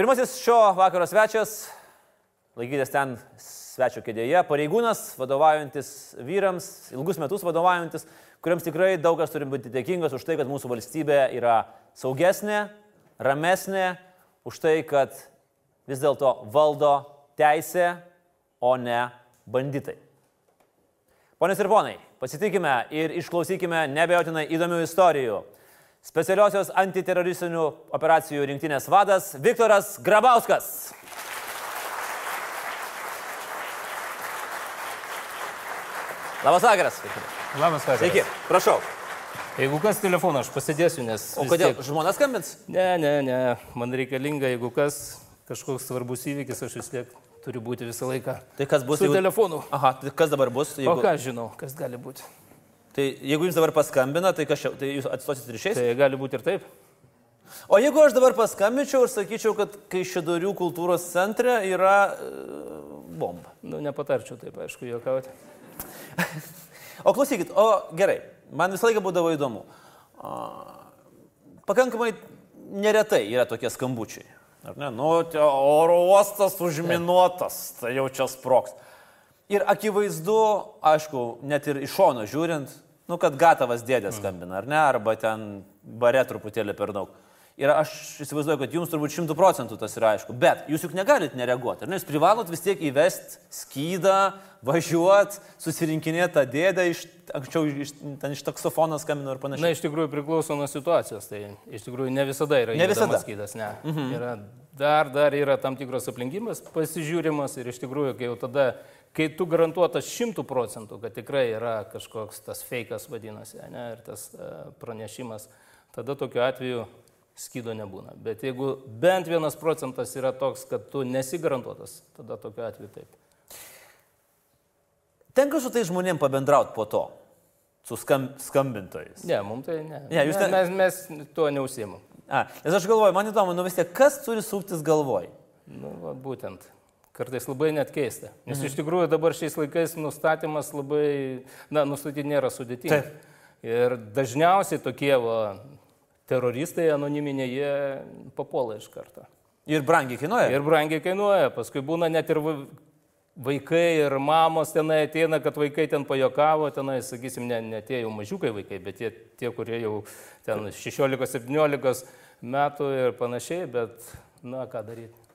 Pirmasis šio vakaro svečias, laikytis ten svečio kėdėje, pareigūnas, vadovaujantis vyrams, ilgus metus vadovaujantis, kuriems tikrai daug kas turi būti dėkingas už tai, kad mūsų valstybė yra saugesnė, ramesnė, už tai, kad vis dėlto valdo teisė, o ne banditai. Ponios ir ponai, pasitikime ir išklausykime nebejotinai įdomių istorijų specialiosios antiteroristinių operacijų rinktinės vadas Viktoras Grabauskas. Labas vakaras. Labas vakaras. Sveiki, prašau. Jeigu kas telefoną, aš pasidėsiu, nes... O kodėl tiek- žmona skambins? Ne, ne, ne, man reikalinga, jeigu kas, kažkoks svarbus įvykis, aš vis tiek turiu būti visą laiką. Tai kas bus? Su jeigu- telefonu. Aha, tai kas dabar bus? O Jeigu... ką aš žinau, kas gali būti. Tai jeigu jums dabar paskambina, tai, kas tai jūs atstosit išeis? Tai gali būti ir taip. O jeigu aš dabar paskambinčiau ir sakyčiau, kad Kaišėdorių kultūros centre yra e, bomba. Nu, nepatarčiau taip, aišku, juokauti. O klausykit, o gerai, man visą laiką būdavo įdomu. Pakankamai neretai yra tokie skambučiai. Ar ne? Nu, oro uostas užminuotas, tai jau čia sproks. Ir akivaizdu, aišku, net ir iš šono žiūrint, nu, kad gatavas dėdė skambina, ar ne, arba ten bare truputėlį per daug. Ir aš įsivaizduoju, kad jums turbūt šimtų procentų tas yra aišku. Bet jūs juk negalit nereaguoti. Ar ne? Jūs privalot vis tiek įvesti skydą, važiuoti, susirinkinėti tą dėdę, iš, anksčiau iš, ten iš taksofono skambino ir Na, panašiai. iš tikrųjų priklauso nuo situacijos. Tai iš tikrųjų ne visada yra Ne visada. skydas, ne. Mhm. Yra, dar, dar yra tam tikros aplinkybės pasižiūrimas ir iš tikrųjų, kai jau tada, kai tu garantuotas šimtų procentų, kad tikrai yra kažkoks tas fejkas vadinasi, ne, ir tas uh, pranešimas, tada tokiu atveju skydo nebūna. Bet jeigu bent vienas procentas yra toks, kad tu nesi garantuotas, tada tokiu atveju taip. Tenka su tai žmonėm pabendrauti po to, su skam, skambintojais. Ne, mums tai ne. Ne, Ne, ten- mes, mes tuo neusimam. A, nes aš galvoju, man įdomu, nu vis tiek, kas turi suktis galvoj? Nu, va, būtent. Kartais labai net keista. Nes mhm. iš tikrųjų dabar šiais laikais nustatymas labai, na, nustatyti nėra sudėtinga. Taip. Ir dažniausiai tokie va, teroristai anoniminiai, jie papuola iš karto. Ir brangiai kainuoja. Ir brangiai kainuoja. Paskui būna net ir va- vaikai ir mamos tenai ateina, kad vaikai ten pajokavo, tenai, sakysim, ne, ne tie jau mažiukai vaikai, bet tie, tie kurie jau ten 16-17 metų ir panašiai, bet, na, ką daryti.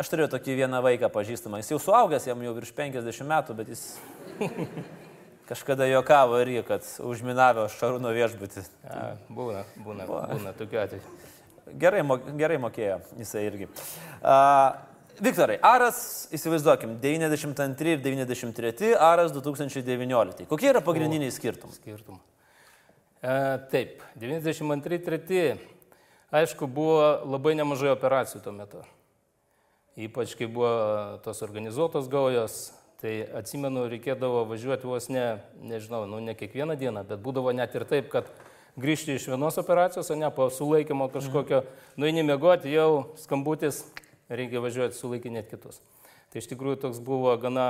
Aš turiu tokį vieną vaiką pažįstamą. Jis jau suaugęs, jam jau virš 50 metų, bet jis kažkada juokavo irgi, kad užminavę Šarūno viešbutį. Ja, būna, būna, būna tokiu atveju. Gerai, gerai mokėjo jisai irgi. Uh, Viktorai, Aras, įsivaizduokim, 92 ir 93, Aras 2019. Kokie yra pagrindiniai skirtumai? Skirtumų. E, taip, 92-3, aišku, buvo labai nemažai operacijų tuo metu. Ypač kai buvo tos organizuotos gaujos, tai atsimenu, reikėdavo važiuoti vos ne, nežinau, nu ne kiekvieną dieną, bet būdavo net ir taip, kad grįžti iš vienos operacijos, o ne po sulaikymo kažkokio, nueini mėgoti, jau skambutis, reikia važiuoti sulaikinėti kitus. Tai iš tikrųjų toks buvo gana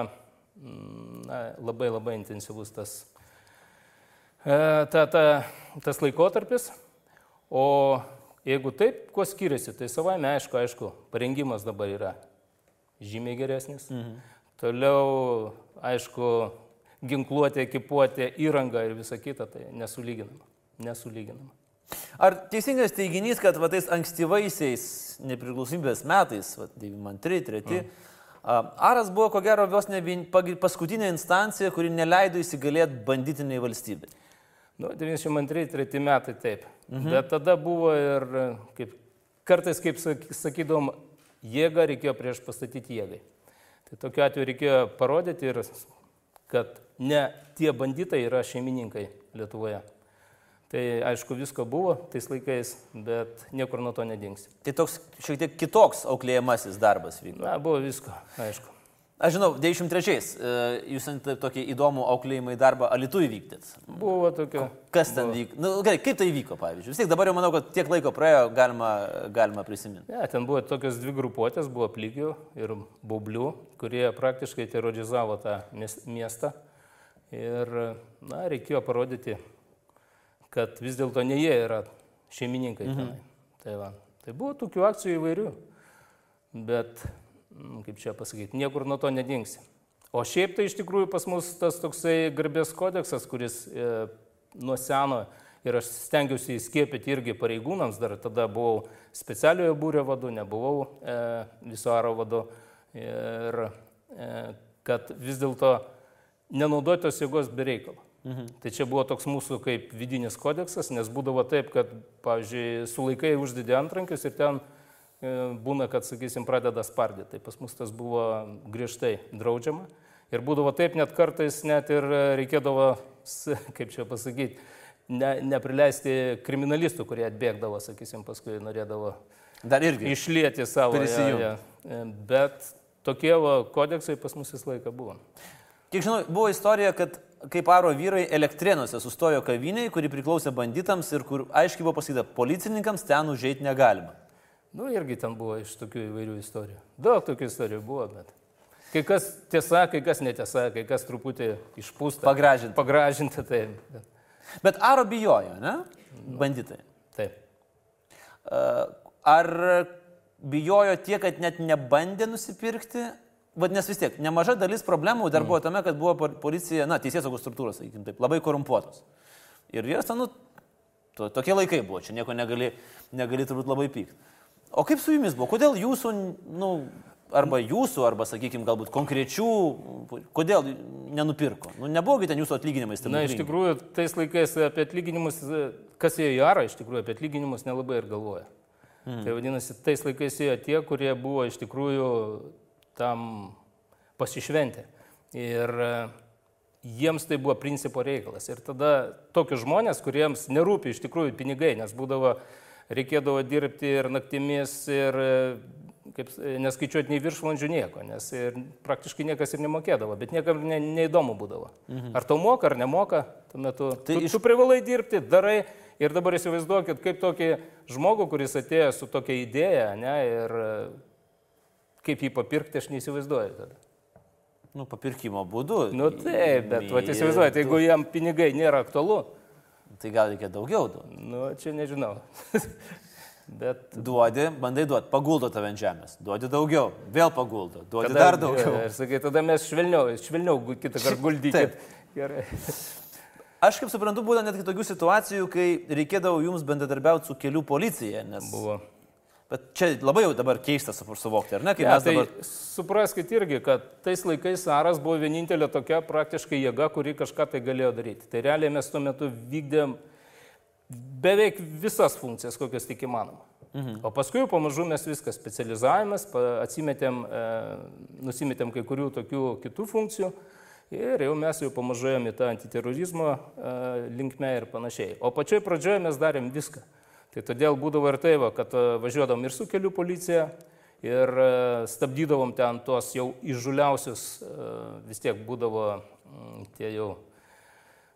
mm, na, labai labai intensyvus tas, e, ta, ta, tas laikotarpis. O jeigu taip, kuo skiriasi, tai savaime aišku, aišku, parengimas dabar yra žymiai geresnis. Mhm. Toliau, aišku, ginkluotė, ekipuotė, įranga ir visa kita, tai nesulyginama. Nesulyginama. Ar teisingas teiginys, kad va, tais ankstyvaisiais nepriklausomybės metais, va, 93, 3, mm. Aras buvo ko gero vos ne paskutinė instancija, kuri neleido įsigalėti banditiniai valstybei. Nu, 92-3 metai taip. Mhm. Bet tada buvo ir, kaip, kartais, kaip sak- sakydom, jėga reikėjo prieš pastatyti jėgai. Tai tokiu atveju reikėjo parodyti ir, kad ne tie banditai yra šeimininkai Lietuvoje. Tai aišku, visko buvo tais laikais, bet niekur nuo to nedingsi. Tai toks šiek tiek kitoks auklėjamasis darbas vyko. Na, buvo visko, aišku. Aš žinau, 93-ais e, jūs ant tokį įdomų auklėjimą į darbą Alitų įvykdėt. Buvo tokio. Kas ten vyko? Na, nu, gerai, kaip tai vyko, pavyzdžiui? Vis tiek dabar jau manau, kad tiek laiko praėjo, galima, galima prisiminti. Ne, ten buvo tokios dvi grupuotės, buvo plygių ir baublių, kurie praktiškai terorizavo tą mies- miestą. Ir, na, reikėjo parodyti, kad vis dėlto ne jie yra šeimininkai mhm. tenai. Tai, va. tai buvo tokių akcijų įvairių, bet, kaip čia pasakyti, niekur nuo to nedingsi. O šiaip tai iš tikrųjų pas mus tas toksai garbės kodeksas, kuris e, nuo seno ir aš stengiausi įskiepyti irgi pareigūnams, dar tada buvau specialiojo būrio vadu, nebuvau e, viso aro vadu. Ir e, kad vis dėlto nenaudotos jėgos bereikalo. Mhm. Tai čia buvo toks mūsų kaip vidinis kodeksas, nes būdavo taip, kad, pavyzdžiui, sulaikai uždidė antrankius ir ten būna, kad, sakysim, pradeda spardyti. Tai pas mus tas buvo griežtai draudžiama. Ir būdavo taip, net kartais net ir reikėdavo, kaip čia pasakyti, ne, neprileisti kriminalistų, kurie atbėgdavo, sakysim, paskui norėdavo Dar irgi. Išlieti savo. Ja, ja. Bet tokie va, kodeksai pas mus visą laiką buvo. Kiek žinau, buvo istorija, kad kaip aro vyrai elektrėnuose sustojo kaviniai, kuri priklausė banditams ir kur aiškiai buvo pasakyta, policininkams ten užeiti negalima. Nu, irgi ten buvo iš tokių įvairių istorijų. Daug tokių istorijų buvo, bet kai kas tiesa, kai kas netiesa, kai kas truputį išpūsta. Pagražinta. Pagražinta, tai. Bet aro bijojo, ne? Banditai. Taip. Ar bijojo tiek, kad net nebandė nusipirkti, Vadinasi, vis tiek, nemaža dalis problemų dar buvo tame, kad buvo policija, na, teisės saugos struktūros, sakykime taip, labai korumpuotos. Ir jas, nu, to, tokie laikai buvo, čia nieko negali, negali turbūt labai pykti. O kaip su jumis buvo? Kodėl jūsų, nu, arba jūsų, arba, sakykime, galbūt konkrečių, kodėl nenupirko? Nu, nebuvogi ten jūsų atlyginimai stebėti. Na, iš tikrųjų, tais laikais apie atlyginimus, kas ėjo į arą, iš tikrųjų apie atlyginimus nelabai ir galvoja. Mm. Tai vadinasi, tais laikais ėjo tie, kurie buvo iš tikrųjų tam pasišventę. Ir e, jiems tai buvo principo reikalas. Ir tada tokius žmonės, kuriems nerūpi iš tikrųjų pinigai, nes būdavo, reikėdavo dirbti ir naktimis, ir e, kaip, neskaičiuoti nei viršvalandžių nieko, nes ir praktiškai niekas ir nemokėdavo, bet niekam ne, neįdomu būdavo. Mhm. Ar tau moka, ar nemoka, tuo metu tai tu, iš... tu privalai dirbti, darai. Ir dabar įsivaizduokit, kaip tokį žmogų, kuris atėjo su tokia idėja, ne, ir Kaip jį papirkti, aš neįsivaizduoju tada. Nu, papirkimo būdu. Nu taip, bet tu įsivaizduoji, tai jeigu jam pinigai nėra aktualu. Tai gal reikia daugiau duoti. Nu, čia nežinau. bet... Duodi, bandai duoti, paguldo tave ant žemės. Duodi daugiau, vėl paguldo. Duodi tada, dar daugiau. Ir sakai, tada mes švelniau, švelniau kitą kartą guldykit. Gerai. Aš kaip suprantu, būna netgi tokių situacijų, kai reikėdavo jums bendradarbiauti su kelių policija, nes... Buvo. Bet čia labai jau dabar keista suvokti, ar ne? Ja, tai dabar... Supraskite irgi, kad tais laikais Aras buvo vienintelė tokia praktiškai jėga, kuri kažką tai galėjo daryti. Tai realiai mes tuo metu vykdėm beveik visas funkcijas, kokias tik įmanoma. Mhm. O paskui pamažu mes viską specializavomės, atsimetėm, e, nusimetėm kai kurių tokių kitų funkcijų ir jau mes jau pamažu į tą antiterorizmo e, linkmę ir panašiai. O pačioj pradžioje mes darėm viską. Tai todėl būdavo ir tai, va, kad e, važiuodavom ir su kelių policija, ir e, stabdydavom ten tuos jau įžuliausius, e, vis tiek būdavo mm, tie jau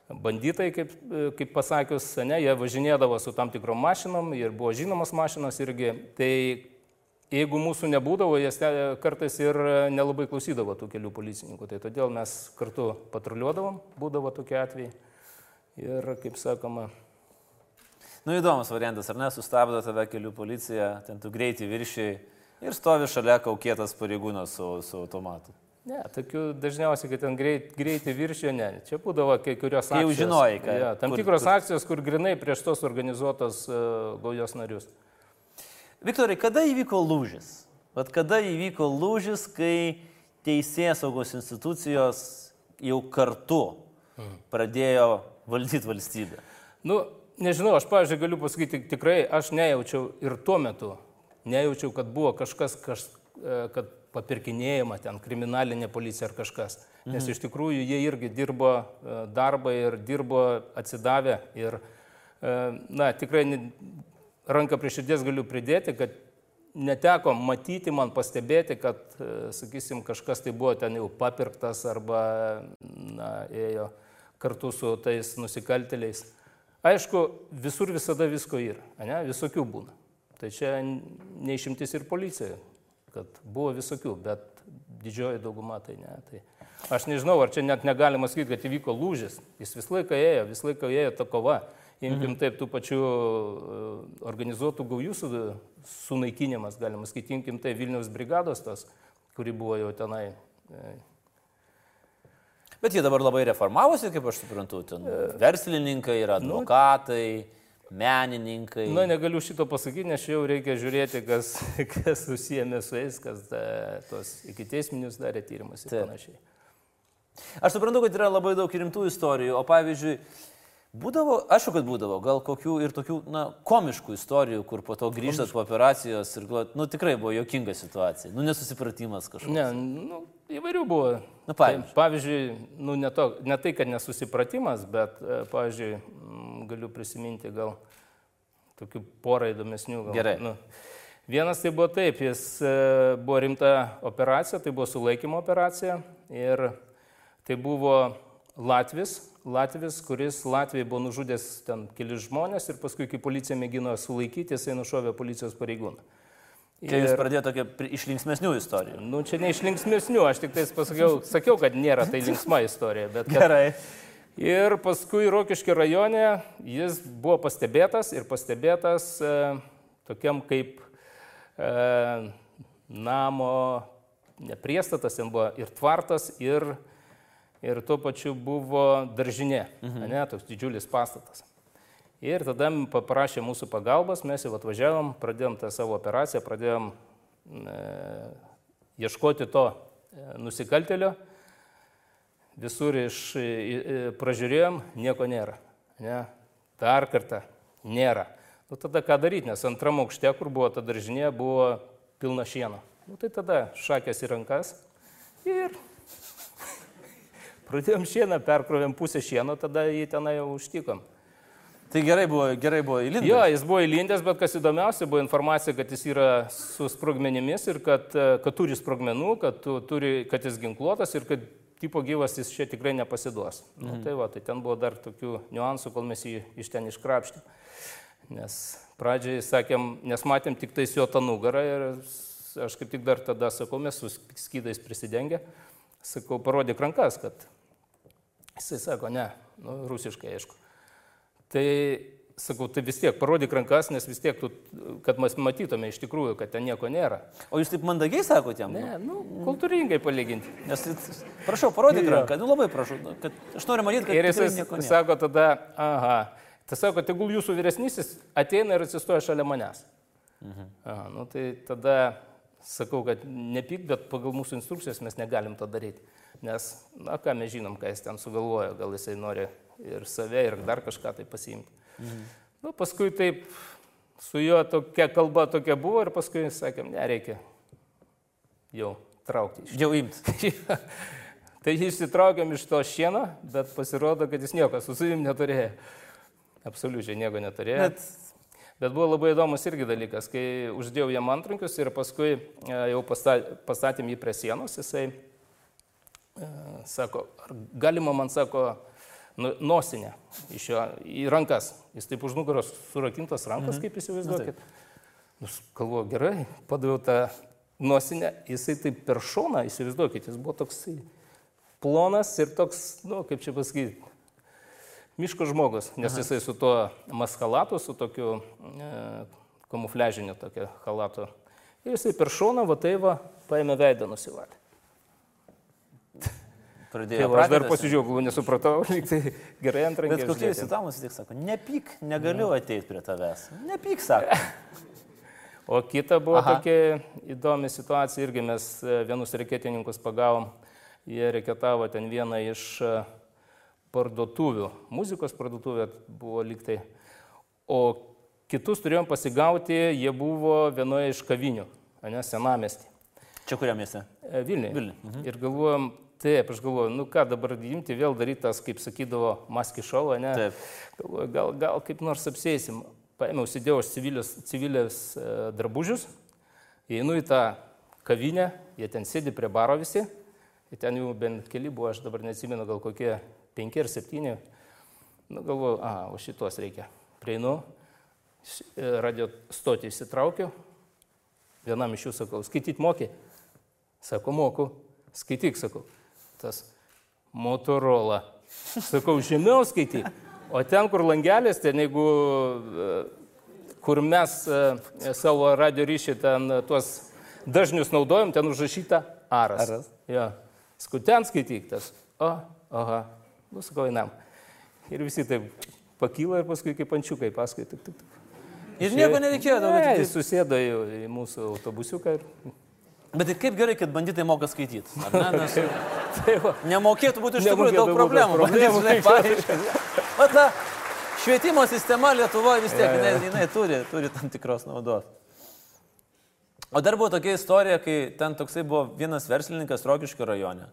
banditai, kaip, kaip pasakius, ne, jie važinėdavo su tam tikrom mašinom ir buvo žinomas mašinos irgi. Tai jeigu mūsų nebūdavo, jie kartais ir nelabai klausydavo tų kelių policininkų. Tai todėl mes kartu patruliuodavom, būdavo tokie atvejai. Ir, kaip sakoma, Nu įdomus variantas, ar ne, sustabdo tave kelių policija, ten tu greitį viršiai ir stovi šalia kaukėtas pareigūnas su, su automatu. Ne, tokių dažniausiai, kad ten greit, greitį viršio, ne. Čia būdavo kai kurios akcijos. Jau žinojai, kad. Ja, tam kur, tikros kur... akcijos, kur grinai prieš tos organizuotos uh, gaujos narius. Viktorai, kada įvyko lūžis? Vat kada įvyko lūžis, kai teisės saugos institucijos jau kartu mhm. pradėjo valdyti valstybę? Nu, nežinau, aš, pavyzdžiui, galiu pasakyti, tikrai aš nejaučiau ir tuo metu, nejaučiau, kad buvo kažkas, kaž, e, kad papirkinėjama ten kriminalinė policija ar kažkas. Nes mhm. iš tikrųjų jie irgi dirbo e, darbą ir dirbo atsidavę. Ir, e, na, tikrai ranką prie širdies galiu pridėti, kad neteko matyti, man pastebėti, kad, sakysim, kažkas tai buvo ten jau papirktas arba, na, ėjo kartu su tais nusikaltėliais. Aišku, visur visada visko yra, ne? visokių būna. Tai čia neišimtis ir policija, kad buvo visokių, bet didžioji dauguma tai ne. Tai... aš nežinau, ar čia net negalima sakyti, kad įvyko lūžis. Jis visą laiką ėjo, visą laiką ėjo ta kova. Imkim mhm. taip tų pačių e, organizuotų gaujų su, sunaikinimas, galima sakyti, imkim tai Vilniaus brigados tas, kuri buvo jau tenai. E. Bet jie dabar labai reformavosi, kaip aš suprantu, ten verslininkai ir nu, advokatai. Nu, menininkai. Na, negaliu šito pasakyti, nes jau reikia žiūrėti, kas, kas susijęme su jais, kas da, tos iki teisminius darė tyrimus ir Taip. panašiai. Aš suprantu, kad yra labai daug rimtų istorijų, o pavyzdžiui, Būdavo, aišku, kad būdavo, gal kokių ir tokių, na, komiškų istorijų, kur po to grįžtat po operacijos ir, nu, tikrai buvo jokinga situacija, nu, nesusipratimas kažkoks. Ne, nu, įvairių buvo. Na, pavyzdžiui. Tai, pavyzdžiui, nu, ne, to, ne tai, kad nesusipratimas, bet, e, pavyzdžiui, galiu prisiminti gal tokių porą įdomesnių. Gal, Gerai. Nu, vienas tai buvo taip, jis e, buvo rimta operacija, tai buvo sulaikymo operacija ir tai buvo Latvis, Latvis, kuris Latvijai buvo nužudęs ten kelius žmonės ir paskui, kai policija mėgino sulaikyti, jisai nušovė policijos pareigūną. Čia jūs pradėjote tokia iš linksmėsnių istorijų. Nu, čia ne iš linksmėsnių, aš tik tais pasakiau, sakiau, kad nėra tai linksma istorija. Bet kad, Gerai. Ir paskui Rokiškio rajone jis buvo pastebėtas ir pastebėtas e, tokiam kaip e, namo nepriestatas, ten buvo ir tvartas, ir, ir tuo pačiu buvo daržinė, mhm. ne, toks didžiulis pastatas. Ir tada paprašė mūsų pagalbos, mes jau atvažiavom, pradėjom tą savo operaciją, pradėjom e, ieškoti to e, nusikaltelio visur iš pražiūrėjom, nieko nėra. Ne? Dar kartą nėra. Nu tada ką daryti, nes antram aukšte, kur buvo ta daržinė, buvo pilna šieno. Nu tai tada šakės į rankas ir pradėjom šieną, perkrovėm pusę šieno, tada jį tenai jau užtikom. Tai gerai buvo, gerai buvo įlindęs. Jo, jis buvo įlindęs, bet kas įdomiausia buvo informacija, kad jis yra su sprogmenimis ir kad, kad turi sprogmenų, kad, turi, kad jis ginkluotas ir kad tipo gyvas jis čia tikrai nepasiduos. Nu, mhm. Nu, tai va, tai ten buvo dar tokių niuansų, kol mes jį iš ten iškrapštėm. Nes pradžiai sakėm, nes matėm tik tais jo tą nugarą ir aš kaip tik dar tada sakau, mes su skydais prisidengę, sakau, parodyk rankas, kad jisai sako, ne, nu, rusiškai aišku. Tai sakau, tai vis tiek parodyk rankas, nes vis tiek, tu, kad mes matytume iš tikrųjų, kad ten nieko nėra. O jūs taip mandagiai sakote jam? Ne, nu, kultūringai palyginti. Nes, prašau, parodyk ranką, nu labai prašau, nu, kad aš noriu matyti, kad ir jis sako tada, aha, tai sako, tegul jūsų vyresnysis ateina ir atsistoja šalia manęs. Mhm. Aha, nu, tai tada sakau, kad nepyk, bet pagal mūsų instrukcijas mes negalim to daryti. Nes, na, ką mes žinom, ką jis ten sugalvojo, gal jisai nori ir save, ir dar kažką tai pasiimti. Mhm. Nu, paskui taip su juo tokia kalba tokia buvo ir paskui sakėm, nereikia jau traukti. Jau imti. tai išsitraukėm iš to šieno, bet pasirodo, kad jis nieko su savim neturėjo. Absoliučiai nieko neturėjo. Bet... Bet buvo labai įdomus irgi dalykas, kai uždėjau jam antrankius ir paskui e, jau pastatėm jį prie sienos, jisai e, sako, galima man, sako, nosinę iš jo į rankas. Jis taip už nugaros surakintas rankas, mhm. kaip įsivaizduokit. Nu, galvoju, gerai, padaviau tą nosinę, jisai taip per šoną, įsivaizduokit, jis buvo toks plonas ir toks, nu, kaip čia pasakyti, miško žmogus, nes Aha. jisai su tuo maskalatu, su tokiu e, kamufliažiniu tokiu halatu. Ir jisai per šoną, va tai va, paėmė veidą nusivalė pradėjo. Tai, aš dar pasižiūrėjau, nesupratau, tai gerai antrą kartą. Bet kokie visi tamus tik sako, nepyk, negaliu ja. ateiti prie tavęs. Nepyk, sako. O kita buvo Aha. tokia įdomi situacija, irgi mes e, vienus reketininkus pagavom, jie reketavo ten vieną iš e, parduotuvių, muzikos parduotuvė buvo liktai, o kitus turėjom pasigauti, jie buvo vienoje iš kavinių, ne, senamestį. Čia kuriam mieste? Vilniuje. Vilniuje. Mhm. Ir galvojom, Taip, aš galvoju, nu ką dabar imti, vėl daryti tas, kaip sakydavo, maski šovą, ne? Taip. Galvoju, gal, gal kaip nors apsėsim. Paėmiau, sėdėjau aš civilės, civilės e, drabužius, einu į tą kavinę, jie ten sėdi prie baro visi, ir ten jau bent keli buvo, aš dabar neatsimenu, gal kokie penki ar septyni. Nu, galvoju, a, o šitos reikia. Prieinu, e, radio stotį įsitraukiu, vienam iš jų sakau, skaityt mokė. Sako, moku, skaityk, sakau tas Motorola. Sakau, žemiau skaityk. O ten, kur langelis, ten jeigu, e, kur mes e, savo radio ryšį ten e, tuos dažnius naudojam, ten užrašyta aras. Aras. Ja. Sakau, ten skaityk tas. O, aha, nu sakau, einam. Ir visi taip pakyla ir paskui kaip ančiukai paskui. Tik, tik, tik. Ir nieko nereikėjo daugiau. Ne, jis susėdo į mūsų autobusiuką ir... tai- Bet tai kaip gerai, kad banditai moka skaityti. Nes Tai nemokėtų būti iš tikrųjų daug problemų. problemų, paaiškinti. Vat ta švietimo sistema Lietuvoje vis tiek, Ja, ja. jinai, jinai turi, turi tam tikros naudos. O dar buvo tokia istorija, kai ten toksai buvo vienas verslininkas Rokiškio rajone.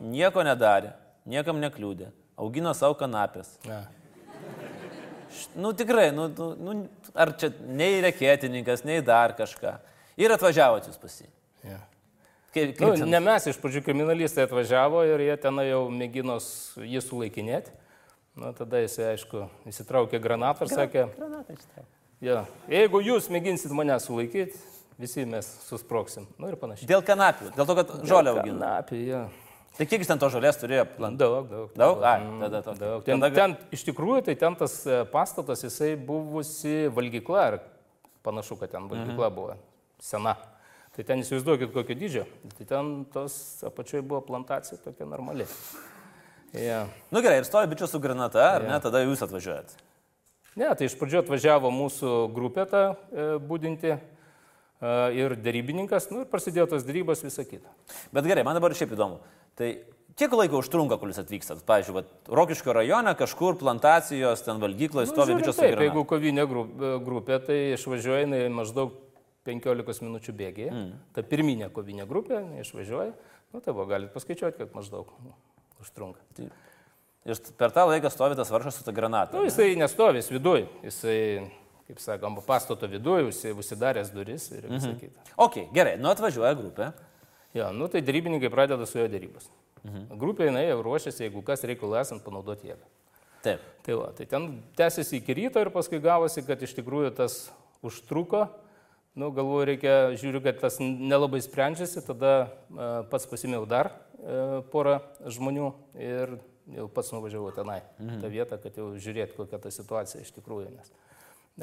Nieko nedarė, niekam nekliūdė, augino savo kanapės. Na. Nu tikrai, nu, nu, nu, ar čia nei reketininkas, nei dar kažką. Ir atvažiavot jūs pasi. Ja. Kaip, Nu, kaip ten? ne mes iš pradžių kriminalistai atvažiavo ir jie ten jau mėgino jį sulaikinėti. Na, tada jis, aišku, įsitraukė granatą ir sakė, Granatai šitai. ja, jeigu jūs mėginsit mane sulaikyti, visi mes susproksim. Nu ir panašiai. Dėl kanapių, dėl to, kad žolę augino. Apie, ja. Tai kiek jis ten to žolės turėjo plant? Daug, daug. Daug? Ai, Mm, tada to- daug. Ten, tada- ten, iš tikrųjų, tai ten tas e, pastatas, jisai buvusi valgykla, ir panašu, kad ten valgykla Mhm. buvo sena. Tai ten įsivaizduokit kokio dydžio. Tai ten tos apačioje buvo plantacija tokia normali. Ja. Nu gerai, ir stovi bičias su granata, ar Jo. ne, tada jūs atvažiuojat. Ne, tai iš pradžio atvažiavo mūsų grupė tą e, būdinti e, ir darybininkas, nu ir prasidėjo tos darybos visą kitą. Bet gerai, man dabar šiaip įdomu. Tai kiek laiko užtrunka, kol jūs atvykstat? Pavyzdžiui, vat, Rokiškio rajone kažkur plantacijos, ten valgykloje stovi Nu, žiūrint bičias su taip, granata. jeigu kovinė gru- grupė, tai išvažiuoja maždaug 15 minučių bėgiai. Mm. Ta pirminė kovinė grupė išvažiuoja. Nu, tai buvo, galite paskaičiuoti, kad maždaug nu, užtrunka. Ir per tą laiką stovi tas varšas su ta granata. Nu, jisai nestovi, jis viduj. Jisai, kaip sakoma, pastato viduj, užsi- užsidaręs duris ir visą mhm. kitą. Ok, gerai, nu atvažiuoja grupė. Jo, nu tai darybininkai pradeda su jo darybos. Mhm. Grupė jinai jau ruošiasi, jeigu kas reikalų esant, panaudoti jėgą. Taip. Tai, va, tai ten tęsiasi iki ryto ir paskui gavosi, kad iš tikrųjų tas užtruko. Nu, galvoju, reikia, žiūriu, kad tas nelabai sprendžiasi, tada e, pats pasimėjau dar e, porą žmonių ir jau pats nuvažiavau tenai, mhm. tą vietą, kad jau žiūrėt, kokia ta situacija iš tikrųjų. Nes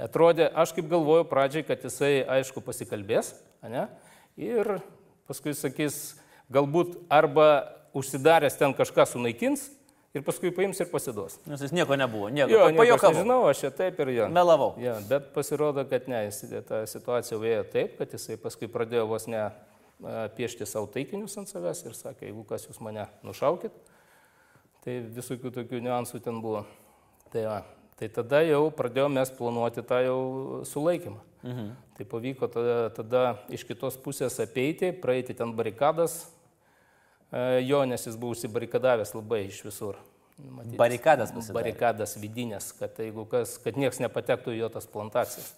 atrodė, aš kaip galvoju pradžiai, kad jisai, aišku, pasikalbės, ne? ir paskui sakys, galbūt arba užsidaręs ten kažką sunaikins ir paskui paims ir pasiduos. Nes jis nieko nebuvo, nieko. Jo, nieko aš nežinau, aš čia taip ir jo. Melavau. Ja, bet pasirodo, kad ne, jis, ta situacija vėjo taip, kad jisai paskui pradėjo vos ne piešti savo taikinius ant savęs ir sakė, jeigu kas jūs mane nušaukit, tai visokių tokių niuansų ten buvo. Tai, va, tai tada jau pradėjome mes planuoti tą jau sulaikymą. Mhm. Tai pavyko tada, tada iš kitos pusės apeiti, praeiti ten barikadas, jo, nes jis buvo užsibarikadavęs labai iš visur. Matyt, Barikadas pasidarė. barikadas vidinės, kad kas, kad niekas nepatektų į jo tas plantacijas.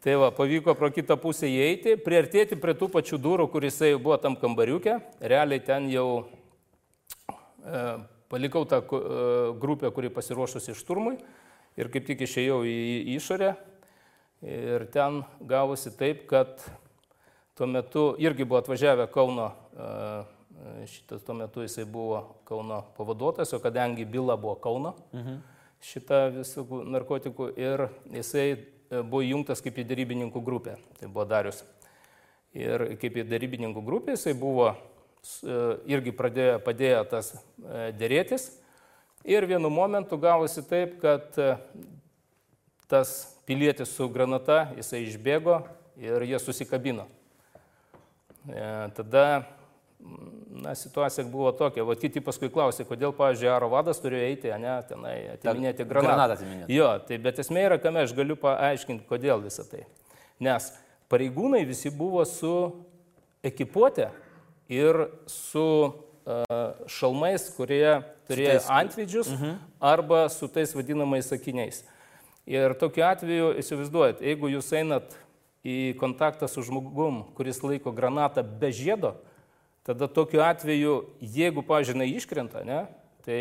Tai va, pavyko pro kitą pusę įeiti, priartėti prie tų pačių durų, kur jisai buvo tam kambariukė. Realiai ten jau e, palikau tą e, grupę, kuri pasiruošusi šturmui ir kaip tik išėjau į, į išorę. Ir ten gavosi taip, kad tuo metu irgi buvo atvažiavę Kauno, e, šitas tuo metu jisai buvo Kauno pavaduotojas, o kadangi byla buvo Kauno, mhm. šitą visų narkotikų ir jisai e, buvo įjungtas kaip į darybininkų grupę, tai buvo Darius. Ir kaip į darybininkų grupę jisai buvo, e, irgi pradėjo, padėjo tas e, dėrėtis. Ir vienu momentu gavosi taip, kad e, tas pilietis su granata, jisai išbėgo ir jie susikabino. E, tada na, situacija buvo tokia, o kiti paskui klausė, kodėl, pavyzdžiui, aro vadas turėjo eiti, ne, tenai atiminėti granatą. granatą atiminėti. Jo, tai bet esmė yra, kame aš galiu paaiškinti, kodėl visą tai. Nes pareigūnai visi buvo su ekipuotė ir su uh, šalmais, kurie turėjo tais- antvidžius -huh. arba su tais vadinamais sakiniais. Ir tokiu atveju, įsivaizduojat, jeigu jūs einat į kontaktą su žmogum, kuris laiko granatą be žiedo, tada tokiu atveju, jeigu, pažiūrėjau, iškrenta, ne, tai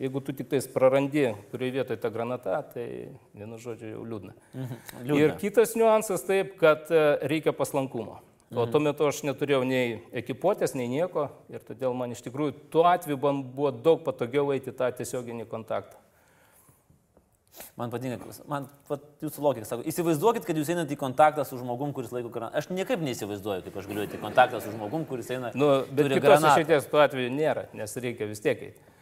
jeigu tu tik tais prarandi, kurioje vietoje ta granata, tai vienu žodžiu jau liūdna. Liūdna. Ir kitas niuansas taip, kad e, reikia paslankumo. O tuo metu aš neturėjau nei ekipuotės, nei nieko ir todėl man iš tikrųjų tuo atveju man buvo daug patogiau eiti tą tiesioginį kontaktą. Man patinka, man vat, jūsų logika sako, įsivaizduokit, kad jūs einate į kontaktą su žmogum, kuris laiko granatą. Aš niekaip neįsivaizduoju, kaip aš galiu eiti į kontaktą su žmogum, kuris eina. Nu, bet kitos išeities tuo atveju nėra, nes reikia vis tiek eiti.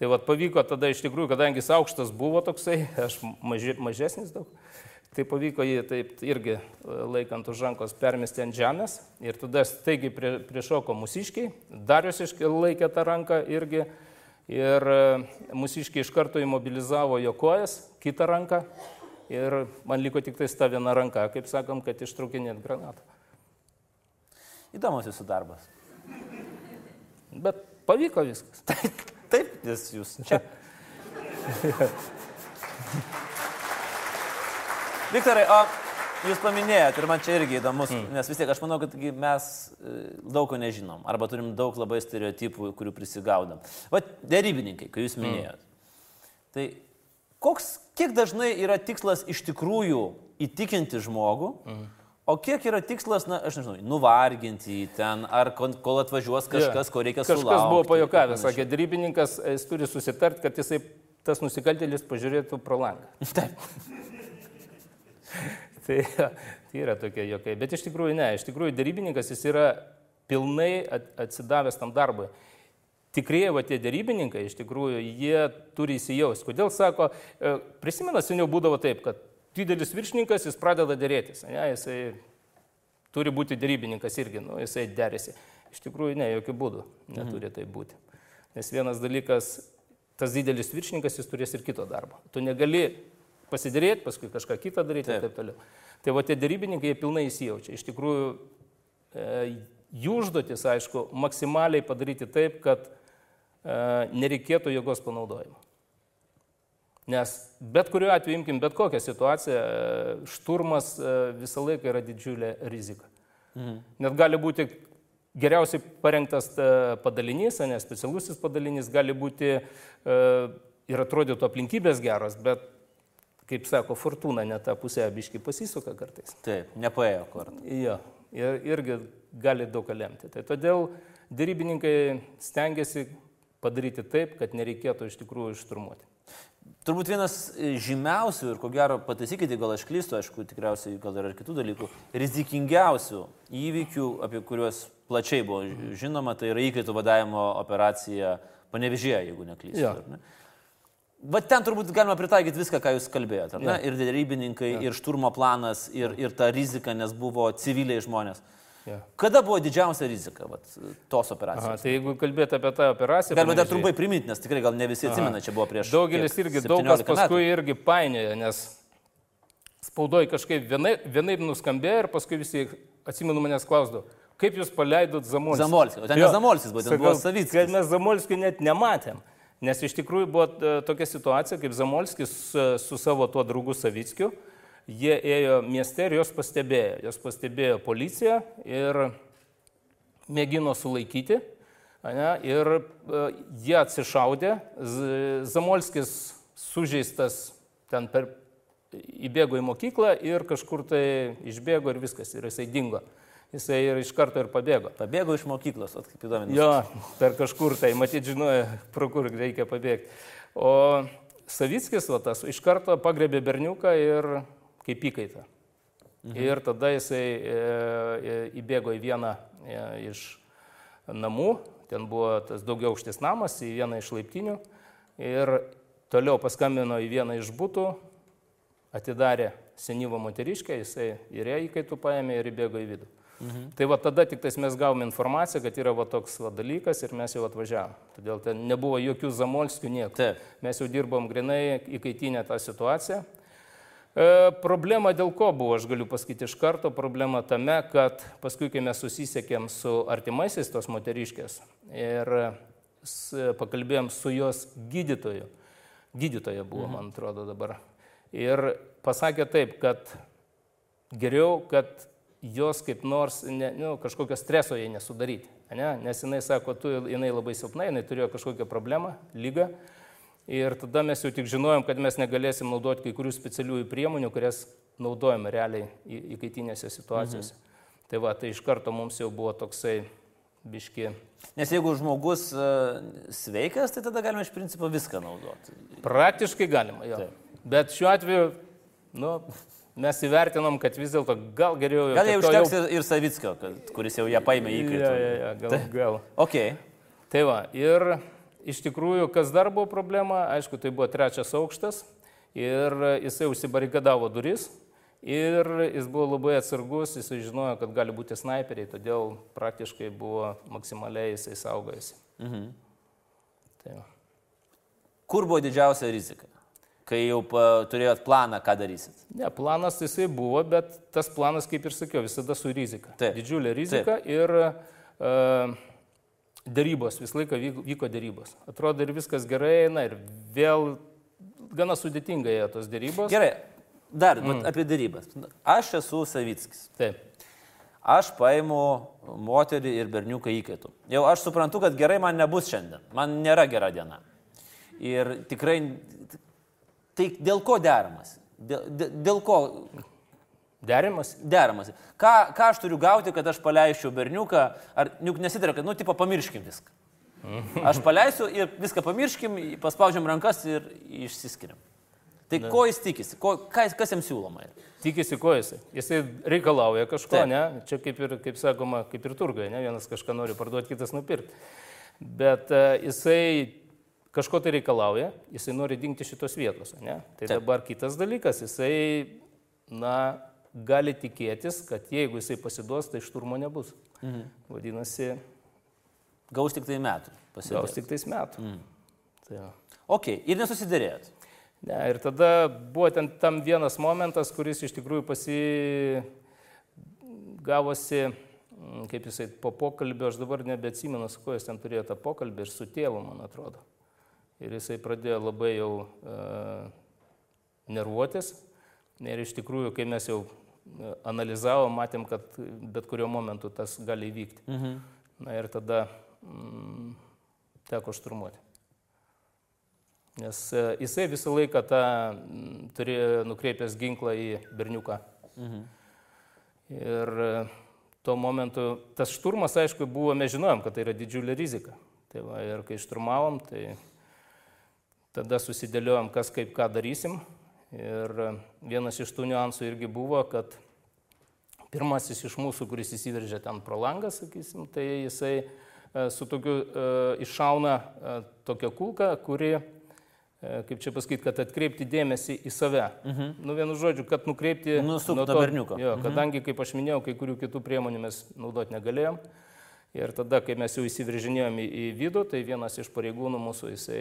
Tai vad pavyko tada iš tikrųjų, kadangi jis aukštas buvo toksai, aš maži, mažesnis daug, tai pavyko jį taip irgi e, laikant už rankos permesti ant žemės ir tada staigiai prie, priešoko musiškiai, Darius laikė tą ranką irgi ir e, musiškiai iš karto įmobilizavo jo kojas, kitą ranką ir man liko tik tai ta viena ranka, kaip sakom, kad ištraukinėt granatą. Įdomus jūsų darbas. Bet pavyko viskas. Taip, taip, nes jūs čia. Viktorai, o jūs paminėjot ir man čia irgi įdomus, mm. nes vis tiek aš manau, kad mes e, daug ko nežinom, arba turim daug labai stereotipų, kurių prisigaudam. Va, dėrybininkai, kai jūs minėjot. Mm. Tai koks, kiek dažnai yra tikslas iš tikrųjų įtikinti žmogų, mm. o kiek yra tikslas, na, aš nežinau, nuvarginti jį ten, ar kol atvažiuos kažkas, yeah. ko reikia Kažkas sulaukti. buvo pajokavęs, sakė, darybininkas, jis turi susitart, kad jisai tas nusikaltėlis pažiūrėtų pro langą. Taip. Tai, tai yra tokie jokai. Bet iš tikrųjų ne, iš tikrųjų darybininkas jis yra pilnai at- atsidavęs tam darbui. Tikrieji va tie darybininkai, iš tikrųjų, jie turi įsijausti. Kodėl sako, e, prisimena, seniau būdavo taip, kad didelis viršininkas, jis pradeda dėrėtis, ne, jisai turi būti darybininkas irgi, nu, jisai derėsi. Iš tikrųjų, ne, jokių būdų neturi tai būti. Nes vienas dalykas, tas didelis viršininkas, jis turės ir kito darbo. Tu negali pasidėrėti, paskui kažką kitą daryti ir Taip. taip toliau. Tai va tie darybininkai, jie pilnai įsijaučia. Iš tikrųjų, e, jų užduotis, aišku, maksimaliai padaryti taip, kad e, nereikėtų jėgos panaudojimo. Nes bet kuriuo atveju, imkim bet kokią situaciją, e, šturmas e, visą laiką yra didžiulė rizika. Mhm. Net gali būti geriausiai parengtas e, padalinys, ne specialusis padalinys, gali būti e, ir atrodytų aplinkybės geros, bet, kaip sako, fortūna net tą pusę abiškai pasisuka kartais. Taip, nepaėjo kortą. Jo, ir, irgi gali daug ką lemti. Tai todėl dėrybininkai stengiasi padaryti taip, kad nereikėtų iš tikrųjų išturmuoti. Turbūt vienas žymiausių ir ko gero pataisykite, gal aš klystu, aišku, tikriausiai gal yra ir kitų dalykų, rizikingiausių įvykių, apie kuriuos plačiai buvo žinoma, tai yra įkaitų vadavimo operacija Panevežėje, jeigu neklystu. Jo. ar ne? Va ten turbūt galima pritaikyti viską, ką jūs kalbėjote. Jo. Ir darybininkai, ir šturmo planas, ir, ir ta rizika, nes buvo civiliai žmonės. Jo. Kada buvo didžiausia rizika vat, tos Aha, operacijos? tai jeigu kalbėti apie tą operaciją... Galima dar trumpai priminti, nes tikrai gal ne visi atsimena, čia buvo prieš. Daugelis kiek, irgi daug kas 17 metų. paskui irgi painioja, nes spaudoje kažkaip vienaip, vienaip nuskambėjo ir paskui visi, atsimenu, manęs klausdavo, kaip jūs paleidot Zamolskį? Zamolskį, o ten ne Zamolskis buvo, ten buvo Savickis. Kad mes Zamolskį net nematėm. Nes iš tikrųjų buvo e, tokia situacija, kaip Zamolskis su, savo tuo draugu Savickiu, jie ėjo mieste ir jos pastebėjo. Jos pastebėjo policija ir mėgino sulaikyti. Ane, ir e, jie atsišaudė, Zamolskis sužeistas ten per įbėgo į mokyklą ir kažkur tai išbėgo ir viskas, ir jisai dingo. Jisai ir iš karto ir pabėgo. Pabėgo iš mokyklos, kaip įdomu. Jo, per kažkur tai, matyt, žinojo, pro kur reikia pabėgti. O Savickis, va, tas, iš karto pagrebė berniuką ir kaip įkaitą. Mhm. Ir tada jisai e, e, įbėgo į vieną e, iš namų, ten buvo tas daugiau aukštis namas, į vieną iš laiptinių. Ir toliau paskambino į vieną iš būtų, atidarė senyvą moteriškę, jisai ir ją įkaitų paėmė ir įbėgo į vidų. Mhm. Tai va tada tik tais mes gavome informaciją, kad yra va toks va dalykas ir mes jau atvažiavom. Todėl ten nebuvo jokių zamolskių nieko. Taip. Mes jau dirbom grinai įkaitinę tą situaciją. E, problema dėl ko buvo, aš galiu pasakyti iš karto, problema tame, kad paskui, kai mes susisiekėm su artimaisiais tos moteriškės ir pakalbėjom su jos gydytoju, gydytoja buvo, mhm. man atrodo dabar, ir pasakė taip, kad geriau, kad jos kaip nors ne, nu, kažkokio streso jai nesudaryti. Ne? Nes jinai sako, tu, jinai labai silpna, jinai turėjo kažkokią problemą, lygą. Ir tada mes jau tik žinojom, kad mes negalėsim naudoti kai kurių specialiųjų priemonių, kurias naudojame realiai įkaitinėse situacijose. Mhm. Tai va, tai iš karto mums jau buvo toksai biški. Nes jeigu žmogus uh, sveikas, tai tada galima iš principo viską naudoti. Praktiškai galima, jo. Taip. Bet šiuo atveju, nu, mes įvertinom, kad vis dėlto gal geriau jau... Gal jau užteks ir, ir Savickio, kad, kuris jau ją paėmė įkaitų. Ja, ja, ja, gal, gal. Ok. Tai va, ir iš tikrųjų, kas dar buvo problema, aišku, tai buvo trečias aukštas ir jisai užsibarikadavo duris ir jis buvo labai atsargus, jisai žinojo, kad gali būti snaiperiai, todėl praktiškai buvo maksimaliai jisai saugojasi. Mhm. Tai va. Kur buvo didžiausia rizika? Kai jau turėjot planą, ką darysit. Ne, planas jisai buvo, bet tas planas, kaip ir sakiau, visada su rizika. Taip. Didžiulė rizika Taip. ir uh, darybos, visą laiką vyko, vyko darybos. Atrodo ir viskas gerai eina ir vėl gana sudėtingai ėjo tos darybos. Gerai, dar mm. apie darybas. Aš esu Savickis. Taip. Aš paimu moterį ir berniuką įkaitų. Jau aš suprantu, kad gerai man nebus šiandien. Man nėra gera diena. Ir tikrai, tai dėl ko deramas? Dėl, dėl, dėl ko Derimas? deramasi? Ką, ką aš turiu gauti, kad aš paleisčiau berniuką? Ar juk nesidarė, kad, nu, tipo, pamirškim viską. Aš paleisiu ir viską pamirškim, paspaudžiam rankas ir išsiskiriam. Tai Ne. ko jis tikisi? Ko, kas, kas jam siūloma? Tikisi ko jisai. Jisai reikalauja kažko, Taip. ne? Čia kaip ir, kaip sakoma, kaip ir turgoje, ne? Vienas kažką nori parduoti, kitas nupirkti. Bet uh, jisai kažko tai reikalauja, jisai nori dingti šitos vietos, ne? Tai Taip. dabar kitas dalykas, jisai, na, gali tikėtis, kad jeigu jisai pasiduos, tai šturmo nebus. Mhm. Vadinasi, Gaus tik tai metų. gaus Pasidės. tik tais metų. Mm. Tai. Ok, ir nesusidėrėt. Ne, ir tada buvo ten tam vienas momentas, kuris iš tikrųjų pasi gavosi, mm, kaip jisai po pokalbio, aš dabar nebeatsimenu, su kuo jis ten turėjo tą pokalbį ir su tėvu, man atrodo. Ir jisai pradėjo labai jau uh, nervuotis. Ir iš tikrųjų, kai mes jau e, analizavom, matėm, kad bet kuriuo momentu tas gali įvykti. Mhm. Na ir tada mm, teko šturmuoti. Nes e, jisai visą laiką tą mm, turėjo nukreipęs ginklą į berniuką. Mhm. Ir e, tuo momentu tas šturmas, aišku, buvo, mes žinojom, kad tai yra didžiulė rizika. Tai va, ir kai šturmavom, tai tada susidėliojom, kas kaip ką darysim. Ir vienas iš tų niuansų irgi buvo, kad pirmasis iš mūsų, kuris įsiveržė ten pro langą, sakysim, tai jisai e, su tokiu e, iššauna e, tokią kulką, kuri, kaip čia pasakyti, kad atkreipti dėmesį į save. Mhm. Nu, vienu žodžiu, kad nukreipti... Nusukt nuo nuo berniuko. Jo, kadangi, kaip aš minėjau, kai kurių kitų priemonių mes naudoti negalėjom. Ir tada, kai mes jau įsiveržinėjom į, į vidų, tai vienas iš pareigūnų mūsų, jisai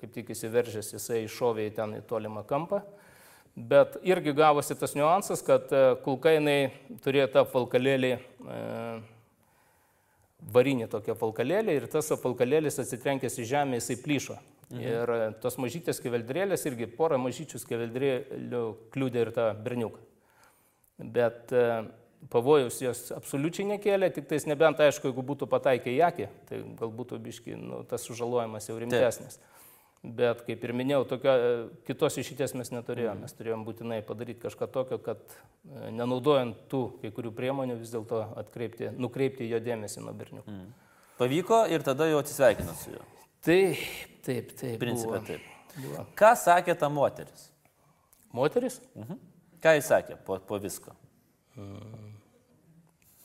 kaip tik įsiveržęs, jisai iššovė į ten į tolimą kampą. Bet irgi gavosi tas niuansas, kad e, kulka jinai turėjo tą falkalėlį, e, varinį tokią falkalėlį ir tas falkalėlis atsitrenkęs į žemę, jisai plyšo. Mhm. Ir e, tos mažytės keveldrėlės irgi porą mažyčių keveldrėlių kliūdė ir tą berniuką. Bet pavojus jos absoliučiai nekėlė, tik tais nebent, aišku, jeigu būtų pataikę į akį, tai galbūt biški nu, tas sužalojimas jau rimtesnis. Taip. Bet, kaip ir minėjau, tokio, kitos išeities mes neturėjome. Mes turėjom būtinai padaryti kažką tokio, kad e, nenaudojant tų kai kurių priemonių vis dėlto atkreipti, nukreipti jo dėmesį nuo berniukų. Mm. Pavyko ir tada jau atsisveikinot su juo. Taip, taip, taip. Principė taip. Buvo. Ką sakė ta moteris? Moteris? Mhm. Ką jis sakė po, po visko?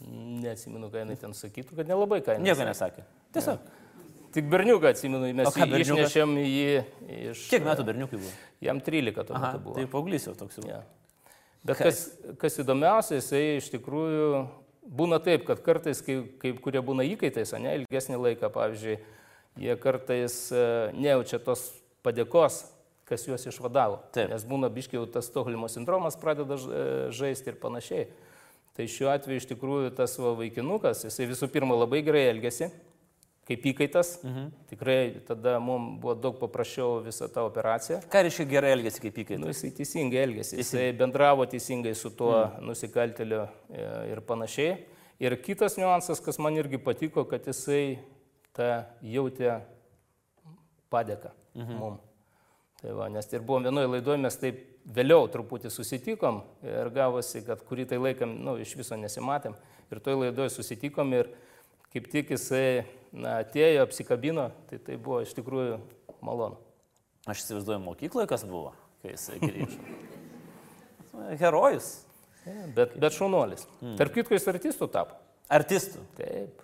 Neatsimenu, ką jinai ten sakytų, kad nelabai ką jinai. Nieko sakė. nesakė. Tiesiog. Tik berniuką atsimenu, mes ką jį išnešėm jį iš... Kiek metų berniukai buvo? Jam 13 tuo metu buvo. tai paauglys jau toks jau. Ja. Bet kas, kas įdomiausia, jisai iš tikrųjų būna taip, kad kartais, kai, kai kurie būna įkaitais, ne, ilgesnį laiką, pavyzdžiui, jie kartais e, nejaučia tos padėkos, kas juos išvadavo. Taip. Nes būna biškiai tas Stokholmo sindromas pradeda e, žaisti ir panašiai. Tai šiuo atveju iš tikrųjų tas va, vaikinukas, jisai visų pirma labai gerai elgesi, kaip įkaitas. Mhm. Tikrai tada mums buvo daug paprasčiau visą tą operaciją. Ką reiškia gerai elgesi kaip įkaitai? Nu, jisai teisingai elgėsi, jisai bendravo teisingai su tuo mm. nusikalteliu e, ir panašiai. Ir kitas niuansas, kas man irgi patiko, kad jisai tą jautė padėką mm -hmm. mum. Tai va, nes ir buvom vienoje laidoje, mes taip vėliau truputį susitikom ir gavosi, kad kurį tai laikam, nu, iš viso nesimatėm. Ir toje laidoje susitikom ir kaip tik jisai na, atėjo, apsikabino, tai tai buvo iš tikrųjų malonu. Aš įsivaizduoju mokykloje, kas buvo, kai jis grįžo. Herojus. Ja, bet, bet šaunuolis. Mm. Tarp kitko jis artistų tapo. Artistų. Taip.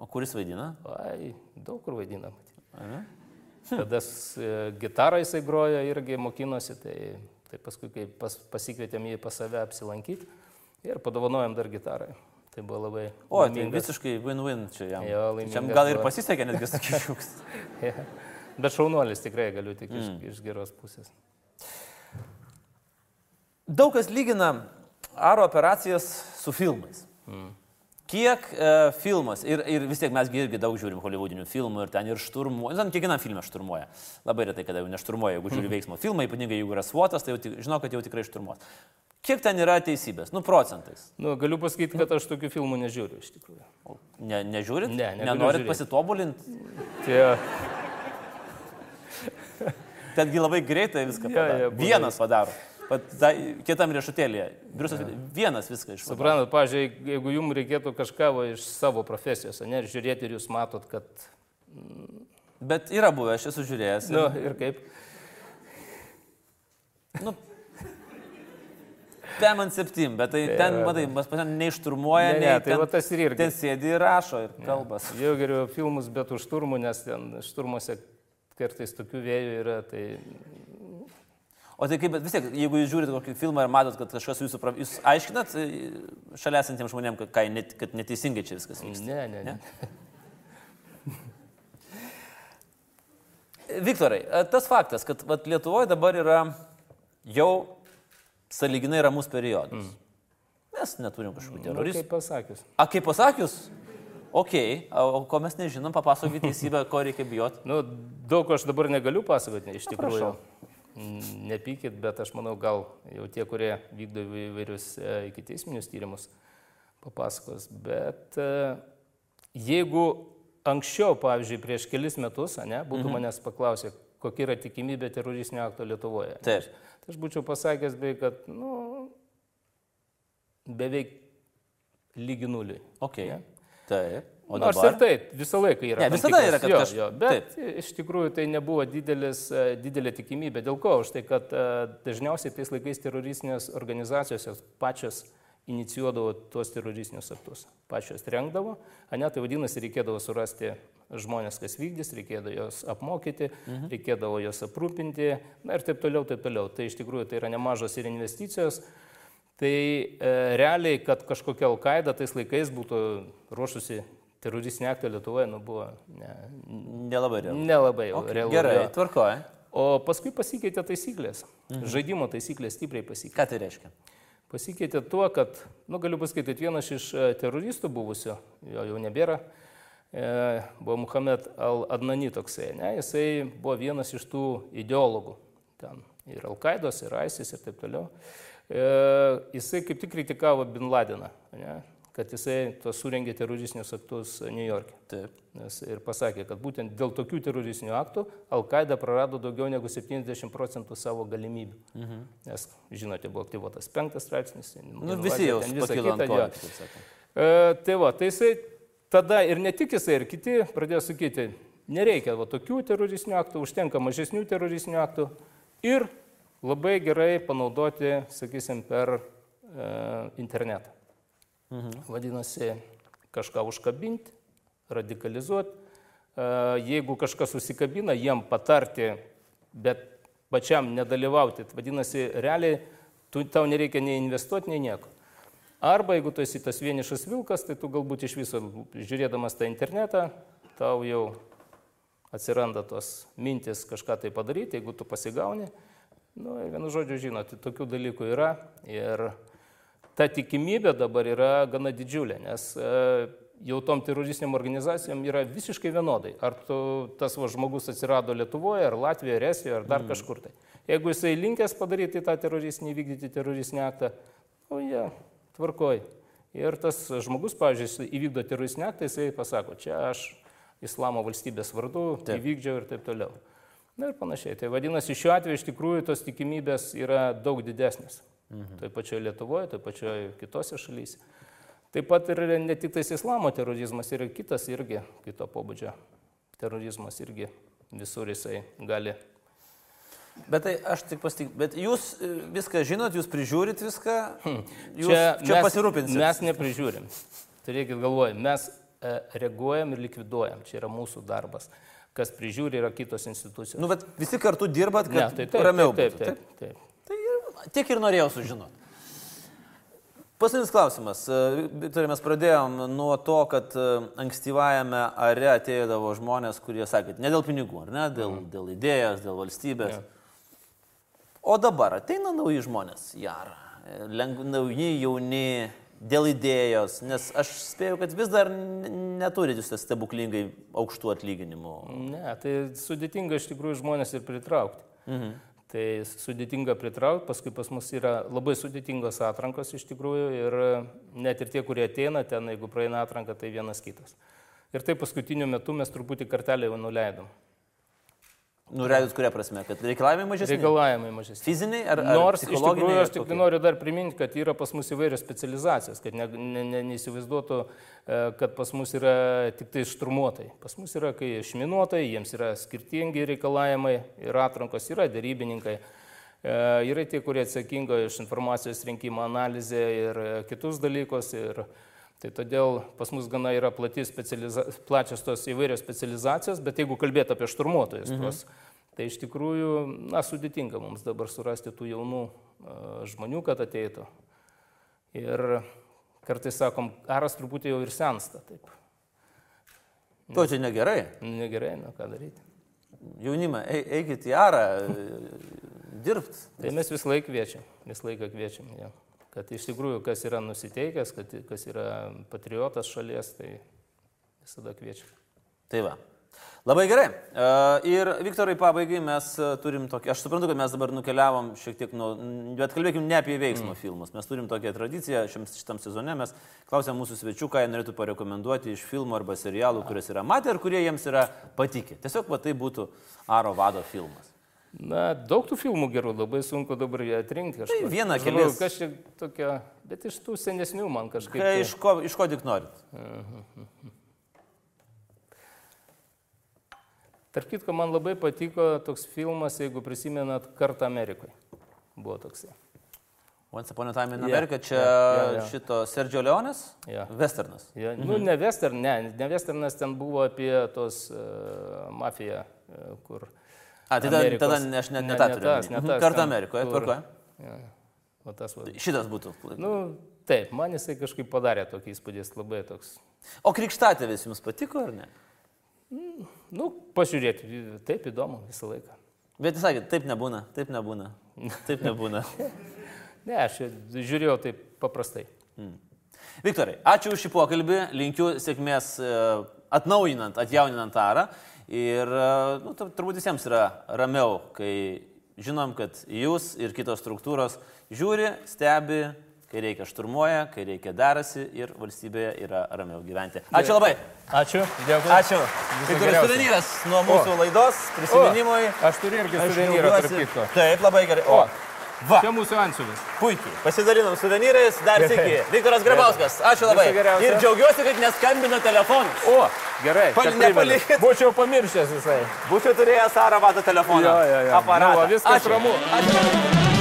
O kuris vaidina? Ai, daug kur vaidina. Tada e, gitarą jisai grojo irgi mokinosi, tai, tai paskui, kai pas, pasikvietėm jį pas save apsilankyti ir padovanojom dar gitarą. Tai buvo labai... O, tai visiškai win-win čia jam. Jo, Čia gal ir pasisekė netgi sakyčiau. ja. Bet šaunuolis tikrai galiu tik iš, mm. iš geros pusės. Daug kas lygina aro operacijas su filmais. Mm. Kiek e, filmas, ir, ir vis tiek mes irgi daug žiūrim holivudinių filmų ir ten ir šturmuoja, žinot, kiekvienam filmą šturmuoja. Labai retai, kada jau nešturmuoja, jeigu žiūri veiksmo filmą, ypatingai jeigu yra svotas, tai jau žinau, kad jau tikrai šturmuos. Kiek ten yra teisybės? Nu, procentais. Nu, galiu pasakyti, kad aš tokių filmų nežiūriu iš tikrųjų. Ne, nežiūrit? Ne, Nenorit pasitobulinti? Tie... Tedgi labai greitai viską. Ja, ja, Vienas padaro. Da, kitam riešutėlėje. Briusas ja. vienas viską iš. Suprantat, pažiūrėjau, jeigu jums reikėtų kažką iš savo profesijos, ne, ir žiūrėti ir jūs matot, kad... Bet yra buvę, aš esu žiūrėjęs. Ir... Nu, ir kaip? Nu, PM ant 7, bet tai ten, matai, pas ten neišturmuoja, ne, ne, tai ten, tas ir irgi. Ten sėdi ir rašo ir kalbas. Jau geriau filmus, bet už šturmų, nes ten šturmuose kartais tokių vėjų yra, tai O tai kaip, vis tiek, jeigu jūs žiūrite kokį filmą ir matot, kad kažkas jūsų, jūs aiškinat e, šalia esantiems žmonėms, kad, net, kad neteisingai čia viskas vyksta? Ne, ne, ne. ne? Viktorai, tas faktas, kad vat, Lietuvoje dabar yra jau saliginai ramus periodas. Mm. Mes neturim kažkokių teroristų. Nu, kaip pasakius. A, kaip pasakius? Ok, o ko mes nežinom, papasakokit teisybę, ko reikia bijoti. Nu, daug aš dabar negaliu pasakoti, iš tikrųjų. Prašau nepykit, bet aš manau, gal jau tie, kurie vykdo įvairius e, iki teisminius tyrimus, papasakos. Bet e, jeigu anksčiau, pavyzdžiui, prieš kelis metus, ne, būtų mhm. manęs paklausę, kokia yra tikimybė teroristinio akto Lietuvoje. Taip. Tai aš būčiau pasakęs beveik, kad, nu, beveik lygi nuliui. Okay. Ne? Taip. O Nors dabar... ir taip, visą laiką yra. Ne, visada yra, kad kažkas. Bet taip. iš tikrųjų tai nebuvo didelis, e, didelė tikimybė. Dėl ko? Už tai, kad e, dažniausiai tais laikais teroristinės organizacijos pačios inicijuodavo tuos teroristinius aktus. Pačios rengdavo, o ne tai vadinasi, reikėdavo surasti žmonės, kas vykdys, reikėdavo juos apmokyti, mhm. reikėdavo juos aprūpinti na, ir taip toliau, taip toliau. Tai iš tikrųjų tai yra nemažos ir investicijos. Tai e, realiai, kad kažkokia Al-Qaeda tais laikais būtų ruošusi teroristinė aktą Lietuvoje nu, buvo ne, nelabai realu. Nelabai okay. realu. Gerai, tvarkoja. O paskui pasikeitė taisyklės. Mhm. Žaidimo taisyklės stipriai pasikeitė. Ką tai reiškia? Pasikeitė tuo, kad, nu galiu pasakyti, vienas iš e, teroristų buvusio, jo jau nebėra, e, buvo Muhammad Al-Adnani toksai, ne, jisai buvo vienas iš tų ideologų. Ten ir Al-Qaidos, ir ISIS ir taip toliau. E, jisai kaip tik kritikavo Bin Ladeną. Ne, kad jisai surengė teroristinius aktus New York'e. Taip. Nes ir pasakė, kad būtent dėl tokių teroristinių aktų Al-Qaeda prarado daugiau negu 70 procentų savo galimybių. Mhm. Nes, žinote, buvo aktyvuotas penktas straipsnis. Nu, visi jau pakilo ant kojų. E, tai va, tai jisai tada ir ne tik jisai, ir kiti pradėjo sakyti, nereikia va, tokių teroristinių aktų, užtenka mažesnių teroristinių aktų ir labai gerai panaudoti, sakysim, per e, internetą. Mhm. Vadinasi, kažką užkabinti, radikalizuoti. E, jeigu kažkas susikabina, jiem patarti, bet pačiam nedalyvauti. Vadinasi, realiai tu, tau nereikia nei investuoti, nei nieko. Arba jeigu tu esi tas vienišas vilkas, tai tu galbūt iš viso žiūrėdamas tą internetą, tau jau atsiranda tos mintis kažką tai padaryti, jeigu tu pasigauni. Nu, vienu žodžiu, žinot, tokių dalykų yra ir ta tikimybė dabar yra gana didžiulė, nes e, jau tom teroristiniam organizacijom yra visiškai vienodai. Ar tu, tas va, žmogus atsirado Lietuvoje, ar Latvijoje, ar Estijoje, ar dar mm. kažkur tai. Jeigu jisai linkęs padaryti tą teroristinį, vykdyti teroristinį aktą, o jie, ja, tvarkoj. Ir tas žmogus, pavyzdžiui, įvykdo teroristinį aktą, jisai pasako, čia aš islamo valstybės vardu Taip. įvykdžiau ir taip toliau. Na ir panašiai. Tai vadinasi, šiuo atveju iš tikrųjų tos tikimybės yra daug didesnės. Mhm. Toje pačioje Lietuvoje, toje pačioje kitose šalyse. Taip pat ir ne tik tais islamo terorizmas, yra kitas irgi kito pobūdžio terorizmas irgi visur jisai gali. Bet tai aš tik pasitik, bet jūs viską žinot, jūs prižiūrit viską, jūs čia, čia mes, pasirūpinsit. Mes neprižiūrim. Turėkit galvoje, mes reaguojam ir likviduojam. Čia yra mūsų darbas. Kas prižiūri, yra kitos institucijos. Nu, bet visi kartu dirbat, ne, kad tai taip, ramiau taip, būtų, taip, taip, taip. Tai ir- norėjau sužinoti. Paskutinis klausimas. E, Viktorai, mes pradėjom nuo to, kad e, ankstyvajame are ateidavo žmonės, kurie sakė, ne dėl pinigų, ar ne, dėl, mm. dėl idėjos, dėl valstybės. Jo. O dabar ateina nauji žmonės, jar, leng, nauji, jauni, dėl idėjos, nes aš spėjau, kad vis dar n- neturit jūs stebuklingai aukštų atlyginimų. Ne, tai sudėtinga iš tikrųjų žmonės ir pritraukti. Mhm. Tai sudėtinga pritraukti, paskui pas mus yra labai sudėtingos atrankos iš tikrųjų ir net ir tie, kurie ateina ten, jeigu praeina atranką, tai vienas kitas. Ir tai paskutiniu metu mes truputį kartelį jau nuleidom. Nureidus kuria prasme, kad reikalavimai mažesni? Reikalavimai mažesni. Fiziniai ar, ar Nors iš tikrųjų aš tik kokie? noriu dar priminti, kad yra pas mus įvairios specializacijos, kad ne, ne, ne, neįsivaizduotų, e, kad pas mus yra tik tai šturmuotojai. Pas mus yra kai išminuotojai, jiems yra skirtingi reikalavimai ir atrankos, yra dėrybininkai. E, Yra tie, kurie atsakingo iš informacijos rinkimo analizę ir e, kitus dalykus. Ir tai todėl pas mus gana yra specializa... plačios tos įvairios specializacijos, bet jeigu kalbėt apie šturmuotojus, mhm. tuos, tai iš tikrųjų, na, sudėtinga mums dabar surasti tų jaunų e, žmonių, kad ateitų. Ir kartais sakom, karas truputį jau ir sensta, taip. To čia negerai. Negerai, na ką daryti. Jaunimą, e- eikit į arą, dirbti. Tai mes vis laik kviečiam, vis laiką kviečiam, ja. Kad iš tikrųjų, kas yra nusiteikęs, kad, kas yra patriotas šalies, tai visada kviečiam. Tai va. Labai gerai. E, Ir Viktorai, pabaigai mes e, turim tokį, aš suprantu, kad mes dabar nukeliavom šiek tiek nuo, bet kalbėkim ne apie veiksmo mm. filmus. Mes turim tokią tradiciją šiam, šitam sezone, mes klausėm mūsų svečių, ką jie norėtų parekomenduoti iš filmų arba serialų, kuriuos yra matę ir kurie jiems yra patikę. Tiesiog va tai būtų Aro vado filmas. Na, daug tų filmų gerų, labai sunku dabar jie atrinkti. Tai vieną, kelis. Kas čia tokia, bet iš tų senesnių man kažkaip. Kai, tai- iš, ko, iš ko tik norit. Tark kitko, man labai patiko toks filmas, jeigu prisimenat, Kartą Amerikoje. Buvo toksai. Once Upon a Time in America, čia jo, jo, jo. šito Sergio Leones, Jo. Westernas. Ja, mhm. Nu, ne western, ne, ne westernas ten buvo apie tos uh, mafiją, uh, kur... A, tai tada, tada ne, aš net ne- ne tą ne turiu. tas, omeny. ne Mhm, tas Kartą Amerikoje, tvarkoje. Ja, o tas va. Šitas būtų. Nu, taip, man jisai kažkaip padarė tokį įspūdį, jis labai toks. O krikštatėvis jums patiko ar ne? Nu, pažiūrėti, taip įdomu visą laiką. Bet jūs sakėte, taip nebūna, taip nebūna. Taip nebūna. Ne, aš žiūrėjau taip paprastai. Viktorai, ačiū už šį pokalbį, linkiu sėkmės e, atnaujinant, atjauninant arą. Ir e, nu, tur- turbūt visiems yra ramiau, kai žinom, kad jūs ir kitos struktūros žiūri, stebi, kai reikia šturmuoja, kai reikia derasi ir valstybėje yra ramiau gyventi. Ačiū labai. Ačiū, dėkui. Ačiū. Viktoras geriausio. suvenyras nuo mūsų O. laidos, prisiminimui. Aš turiu irgi suvenyrą, tarp kitko. Taip, labai gerai. O, va. Čia mūsų ansiuvis. Puikiai. Pasidalinom suvenyrais, dar sėki. Viktoras Grabauskas, ačiū labai. Ir džiaugiuosi, kad neskambino telefonu. O, gerai. Pal- nepalikit. Būčiau pamiršęs visai. Būčiau turėjęs Sara vado telefoną. Jo, jo, jo. Aparatą. Nu, va, viskas Ačiū. ramu. Ačiū.